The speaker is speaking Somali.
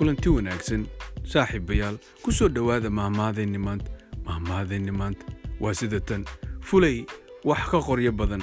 kulanti wanaagsan saaxiibayaal ku soo dhowaada mahmahadaynni maanta mahmahadaynni maanta. Waa sida tan fulay wax ka qoryo badan.